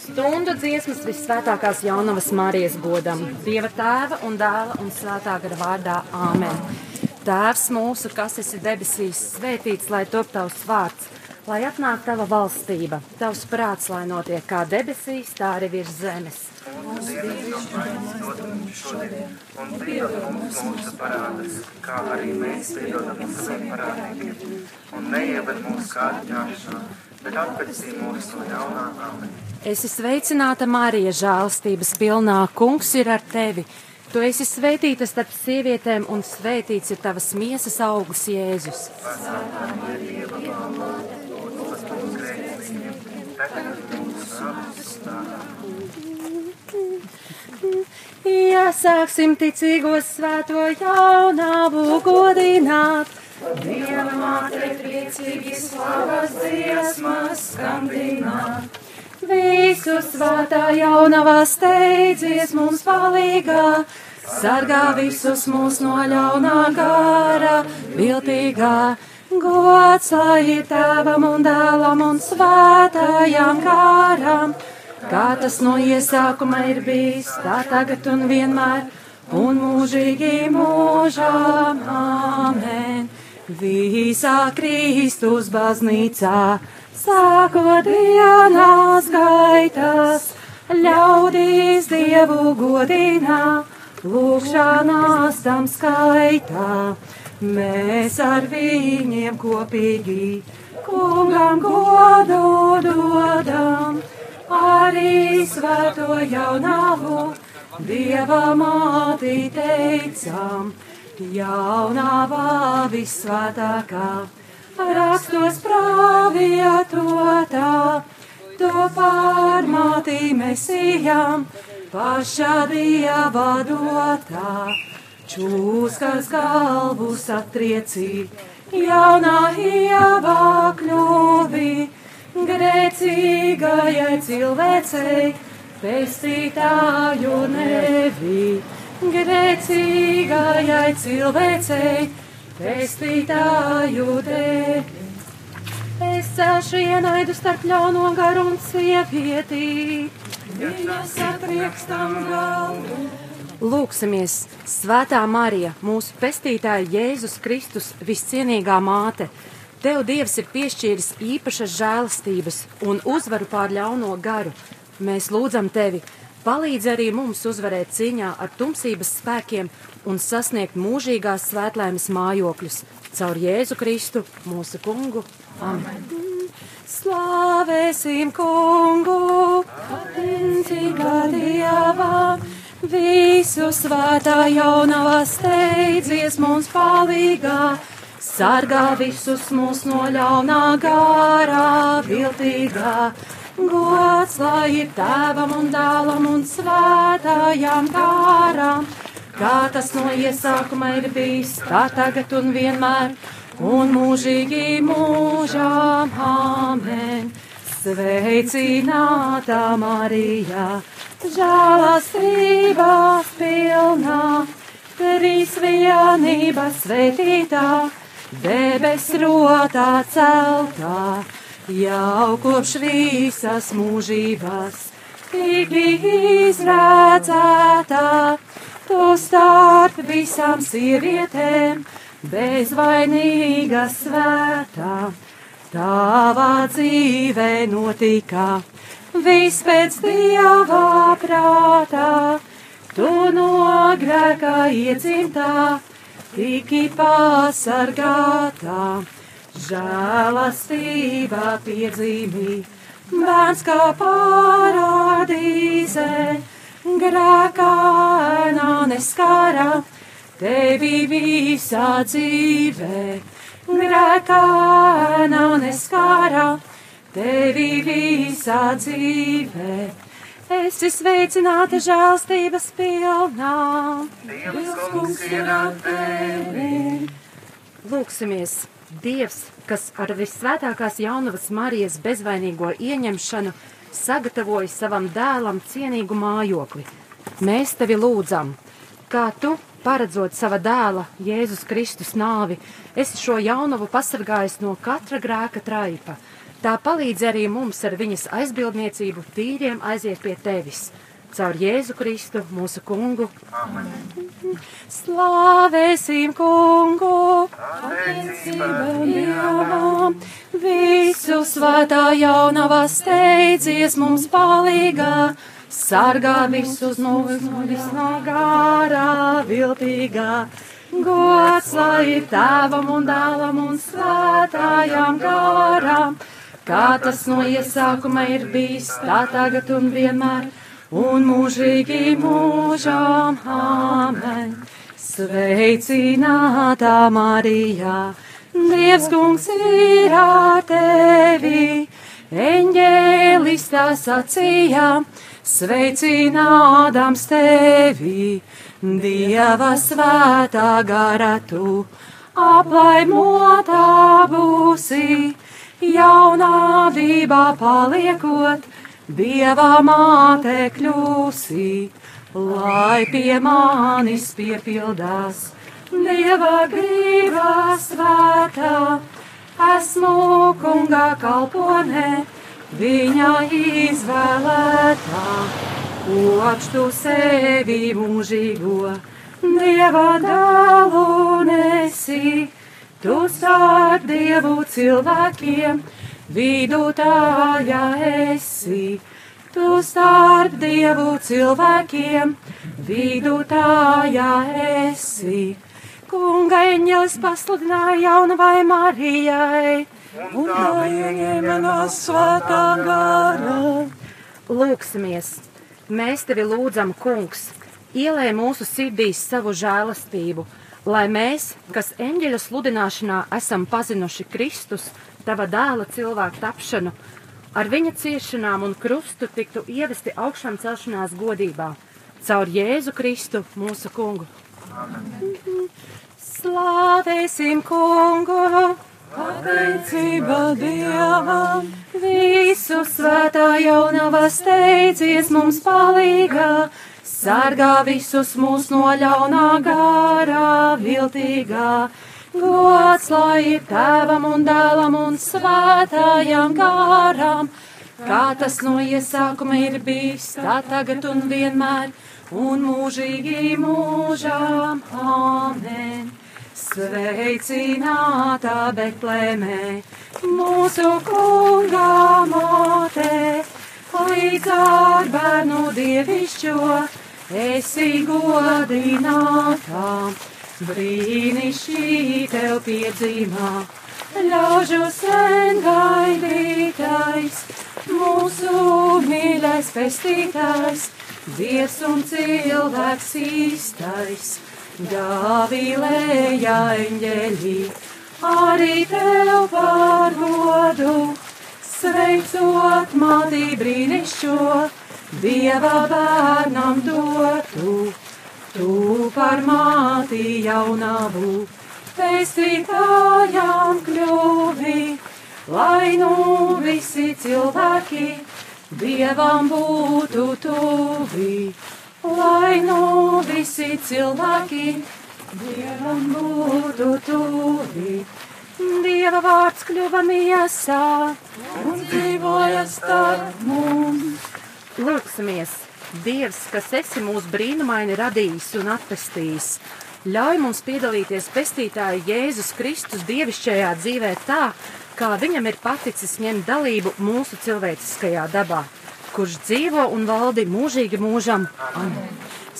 Stundu dziesmas visvētākās jaunavas Marijas godam, Dieva tēva un dēla un svētā gara vārdā Āmen. Tēvs mūsu, kas esi debesīs, svētīts, lai top tavs vārds, lai atnāk tava valstība, tavs prāts, lai notiek kā debesīs, tā arī virs zemes. Mums šodien, un piedod mums mūsu parādus, kā arī mēs piedodam saviem parādiem, un neieved mūsu kārdināšanā, bet atpestī mūs no ļaunā amen. Esi sveicināta, Marija, žēlstības pilnā. Kungs ir ar tevi. Tu esi svētīta starp sievietēm, un svētīts ir tavas miesas augus, Jēzus. Iesāksim ticīgos svēto jaunavu godināt. Dieva māte priecīgi slavas dziesmas skandināt. Visu svētā jaunavā steidzies mums palīgā, sargā visus mūs no ļaunā gara, viltīgā. Gods lai ir tēvam un dēlam un svētājām kāram, kā tas no iesākuma ir bijis, tā tagad un vienmēr, un mūžīgi mūžām. Amen. Visā Kristus baznīcā sākot dienās gaitas, ļaudīs Dievu godinā, lūkšanās tam skaitā. Mēs ar viņiem kopīgi kungam godu dodam, arī svēto jaunavu Dieva māti teicam, jaunavā visvētākā rakstos pravietotā, to pārmātī mesijām, pašā dieva dotā, čūskas galvu satriecī, jaunā ievā kļuvi, grēcīgajai cilvēcei, pestītāju nevi, grēcīgajai cilvēcei, pestītāju dēļ. Es celšu ienaidu starp ļauno garu un sievietī. Viņas apriekstam galvu. Lūksimies, Svētā Marija, mūsu pestītāja Jēzus Kristus, viscienīgā māte. Tev Dievs ir piešķīris īpašas žēlastības un uzvaru pār ļauno garu. Mēs lūdzam tevi, palīdz arī mums uzvarēt cīņā ar tumsības spēkiem un sasniegt mūžīgās svētlaimes mājokļus caur Jēzu Kristu, mūsu kungu. Amen. Slavēsim kungu, pateicīgā Dievā, visu svētā jaunavā steidzies mums palīgā, sargā visus mūs no ļaunā garā, viltīgā. Gods lai ir tēvam un dēlam un svētājām kārām kā tas no iesākuma ir bijis, tā tagad un vienmēr, un mūžīgi mūžām. Amen. Sveicināta Marija, žēlastības pilnā, trīs vienības svētītā, debes rotā celtā, jau kopš visas mūžības, tik izredzētā tu starp visām sievietēm, bezvainīga svētā, tavā dzīvē notika viss pēc dieva prātā, tu no grēkā iedzimtā, tiki pasargātā, žēlastība piedzīmī, bērns kā parādīzē grēkānā neskāra tevi visā dzīvē. Grēkānā neskāra tevi visā dzīvē. Es esmu sveicināta žēlstības pilnā. Dievs kungs ir ar tevi. Lūksimies, Dievs, kas ar visvētākās jaunavas Marijas bezvainīgo ieņemšanu sagatavoji savam dēlam cienīgu mājokli. Mēs tevi lūdzam, kā tu, paredzot sava dēla Jēzus Kristus nāvi, esi šo jaunavu pasargājis no katra grēka traipa. Tā palīdz arī mums ar viņas aizbildniecību tīriem aiziet pie tevis. Caur Jēzu Kristu, mūsu kungu. Amen. Slāvēsim kungu! Dievam! Visu svētā jaunavā steidzies mums palīgā! Sargā visus mūs no visnā gārā viltīgā! Gods lai tēvam un dēlam un svētājām gārām! Kā tas no iesākuma ir bijis, tā tagad un vienmēr! Un mūžīgi mūžām amen. Sveicinātā Marijā, Dievs kungs ir ar tevi, eņģēlis tā sacīja, sveicinādams tevi, Dieva svētā gara tu, aplaimotā būsi, jaunāvībā paliekot Dieva māte kļūsi, lai pie manis piepildās Dieva grība svētā. Esmu kunga kalponē, viņa izvēlētā, koč tu sevi mūžīgo, Dieva dēlu nesi, tu starp Dievu cilvēkiem vidutāja esi, tu starp dievu cilvēkiem, vidutāja esi. Kunga eņģelis pasludināja jaunavai Marijai, un tā ieņēma no svētā gara. Lūksimies, mēs tevi lūdzam, kungs, ielē mūsu sirdīs savu žēlastību, lai mēs, kas eņģeļa sludināšanā esam pazinuši Kristus, tava dēla cilvēku tapšanu, ar viņa ciešanām un krustu tiktu ievesti augšām celšanās godībā, caur Jēzu Kristu, mūsu kungu. Amen. Slāvēsim kungu! Pateicība Dievam, visu svētā jaunava steidzies mums palīgā, sargā visus mūs no ļaunā garā viltīgā Gods lai ir tēvam un dēlam un svētājām gārām, kā tas no iesākuma ir bijis, tā tagad un vienmēr, un mūžīgi mūžām. Amen. Sveicinātā Betlēmē, mūsu kungā motē, līdz ar bērnu dievišķo, esi godinātā brīnišķīgi tev piedzīmā, ļaužu sen gaidītais, mūsu mīļais pestītājs, dievs un cilvēks īstais, Gāvilēja eņģeļi, arī tev pārvodu, sveicot mātī brīnišķo, Dieva bērnam dotu. Tu par māti jaunavu, pestītājām kļuvi, lai nu visi cilvēki Dievam būtu tuvi, lai nu visi cilvēki Dievam būtu tuvi. Dieva vārds kļuva miesā un dzīvoja starp mums. Lūksimies! Dievs, kas esi mūs brīnumaini radījis un atpestījis, ļauj mums piedalīties pestītāja Jēzus Kristus dievišķajā dzīvē tā, kā viņam ir paticis ņemt dalību mūsu cilvēciskajā dabā, kurš dzīvo un valdi mūžīgi mūžam. Amen.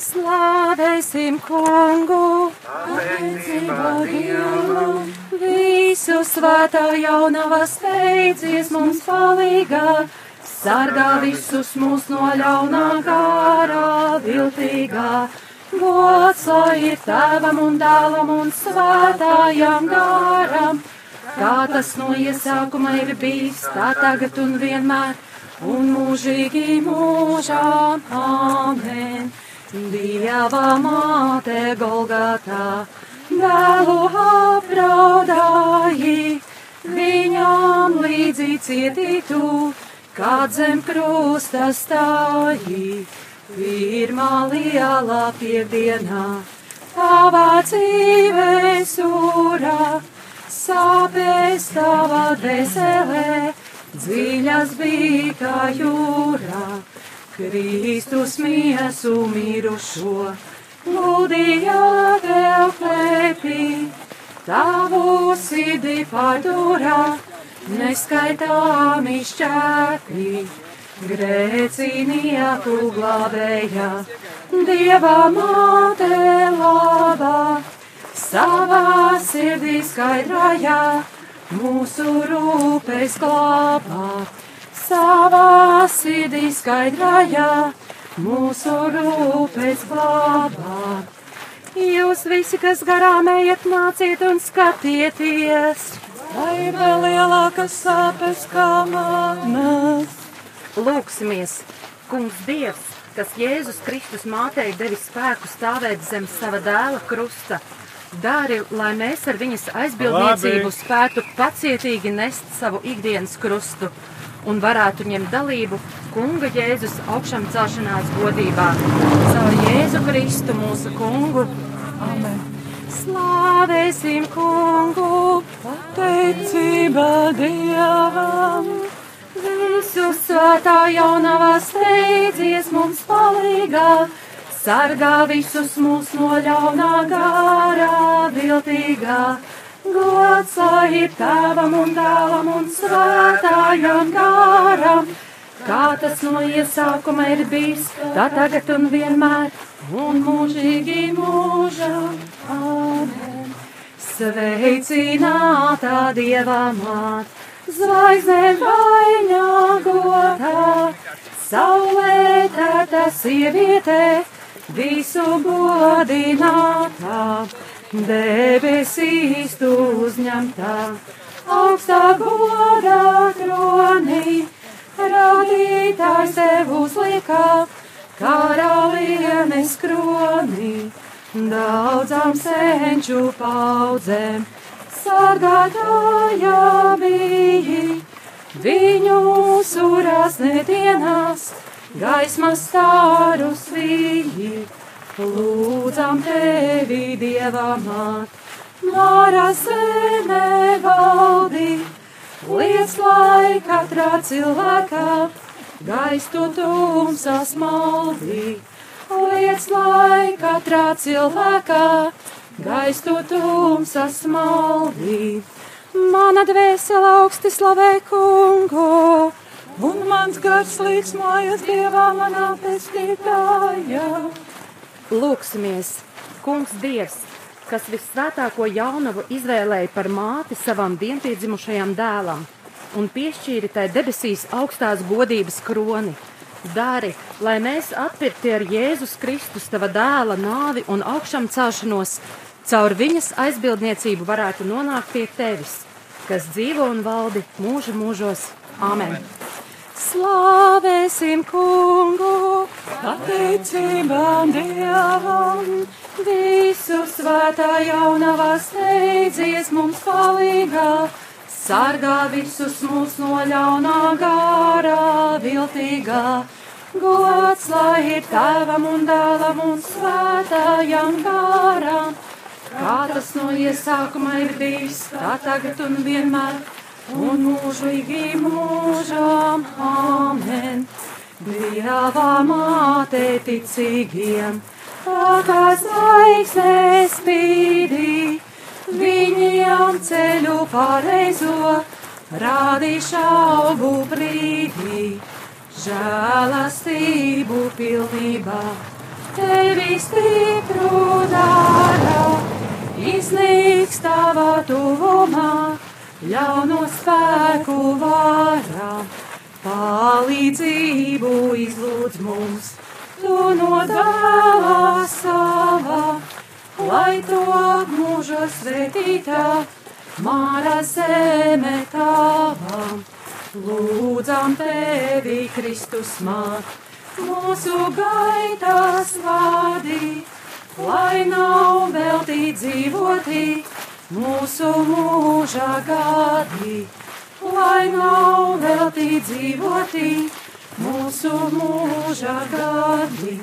Slāvēsim kungu, pateicība Dievam, visu svētā jaunavā steidzies mums palīgā sargā visus mūs no ļaunā gārā viltīgā. Gods ir tēvam un dēlam un svētājām gāram, kā tas no iesākuma ir bijis, tā tagad un vienmēr, un mūžīgi mūžām. Amen. Dieva māte Golgatā, dēlu apraudāji, viņām līdzi cietītu kad zem krusta stāji, pirmā lielā piedienā, tavā dzīves jūrā, sāpēs tavā dvēselē, dziļas bija kā jūrā, Kristus miesu mirušo, gludīja tev klēpī, tavu sirdī pārdurā, neskaitāmi šķēpī, grēcinieku glābēja, Dieva māte labā, savā sirdī skaidrājā, mūsu rūpes glābā, savā sirdī skaidrājā, mūsu rūpes glābā. Jūs visi, kas garām ejat, nāciet un skatieties! Vai vēl lielākas sāpes kā manas? Lūksimies, Kungs Dievs, kas Jēzus Kristus mātei devis spēku stāvēt zem sava dēla krusta, dari, lai mēs ar viņas aizbildniecību Labi. spētu pacietīgi nest savu ikdienas krustu un varētu ņemt dalību Kunga Jēzus augšām celšanās godībā. Caur Jēzu Kristu mūsu Kungu. Amen. Slāvēsim Kungu! Pateicība Dievam! Visu svētā jaunavā steidzies mums palīgā, sargā visus mūs no ļaunā gārā viltīgā. Gods lai ir tēvam un dēlam un svētājam gāram, kā tas no iesākuma ir bijis, tā tagad un vienmēr, un mūžīgi mūžam. Amen. Sveicinātā Dieva māt, zvaigzne vainagotā, saulē tēta sieviete, visu godinātā, debesīs tu uzņemtā, augstā godā kronī, radītājs tev uzliekā, karalienes kronī daudzām senču paudzēm. Sargātāja bija, viņu surās nedienās, gaismas stārus vīji. Lūdzam tevi, Dieva māt, Māra zemē valdī, liec lai katrā cilvēkā gaistu tumsas maldī. Liec lai katrā cilvēkā gaistu tumsas maldī. Mana dvēsele augsti slavē kungu, Un mans gars līksmojas Dievā manā pestītājā. Lūksimies, Kungs Dievs, kas visvētāko jaunavu izvēlēja par māti savam vienpiedzimušajam dēlam un piešķīri tai debesīs augstās godības kroni. Dari, lai mēs atpirkti ar Jēzus Kristus tava dēla nāvi un augšām celšanos, caur viņas aizbildniecību varētu nonākt pie tevis, kas dzīvo un valdi mūžu mūžos. Āmen! Slāvēsim kungu! Pateicība Dievam! Visu svētā jaunavā steidzies mums palīgā, sargā visus mūs no ļaunā gārā viltīgā. Gods lai ir tēvam un dēlam un svētājam gāram, kā tas no iesākuma ir bijis, tā tagad un vienmēr, un mūžīgi mūžām. Amen! Dieva māte ticīgiem! Tā kā zvaigzne spīdī, viņiem ceļu pareizo, rādīšu augu brīdī, žēlastību pilnībā, tevi stipru dara, iznīks tavā tuvumā, ļauno spēku vārā, palīdzību izlūdz mums tu no dāvā savā, lai to mūža svētītā, māra zeme tavā. Lūdzam tevi, Kristus māt, mūsu gaitās vādī, lai nav veltī dzīvotī, mūsu mūža gadi, lai nav veltī dzīvotī mūsu mūža gadi.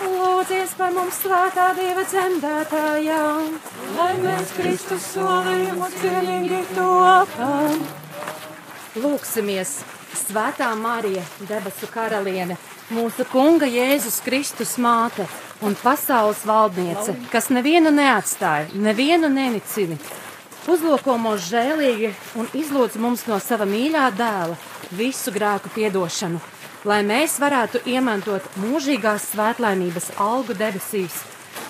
Lūdzies par mums svētā Dieva dzemdētājā, Lai mēs Kristus solījumus cienīgi topam. Lūksimies, Svētā Marija, debesu karaliene, mūsu Kunga Jēzus Kristus māte un pasaules valdniece, kas nevienu neatstāja, nevienu nenicini. Uzlūko mūs žēlīgi un izlūdz mums no sava mīļā dēla visu grēku piedošanu, lai mēs varētu iemantot mūžīgās svētlaimības algu debesīs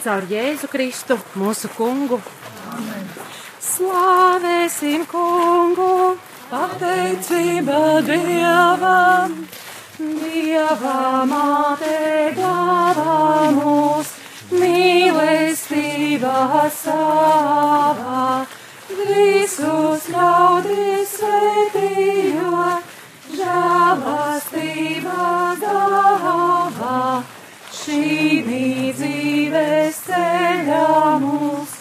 caur Jēzu Kristu, mūsu Kungu. Amen. Slavēsim Kungu! Pateicība Dievam, Dieva māte glābā mūs, mīlestība savā, visus ļaudis svētījot, žēlastībā dāvā, šī dzīves ceļā mūs,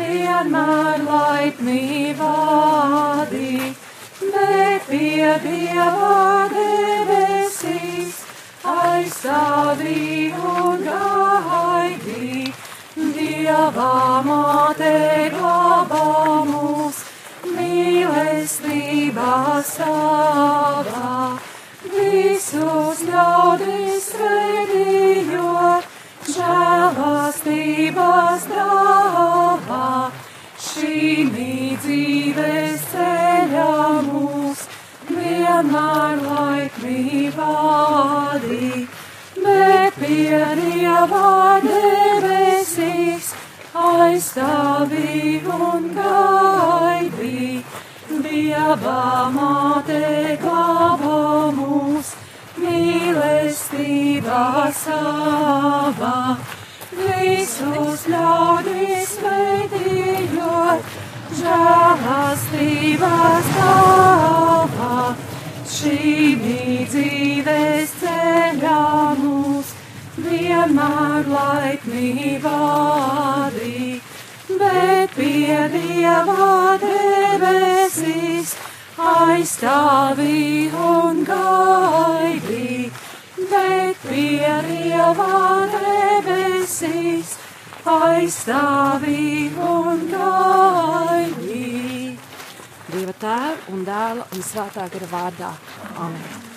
vienmēr laipnībā dīt bet pie Dieva debesīs aizstāvī un gaidī. Dieva māte glābā mūs mīlestībā savā. Visus ļaudis svētījot, žēlastības dāvā vienmēr laikmī vādī, bet pie Dieva debesīs aizstāvī un gaidī. Dieva māte glābā mūs mīlestībā savā visus ļaudis veidījot, žēlastības tāvā, šī dzīves ceļā mūs vienmēr laipnī vādī, bet pie Dieva debesīs aizstāvī un gaidī bet pie Dieva debesīs aizstāvī un gaidī. Dieva tēva un dēla un svētā gara vārdā. Amen.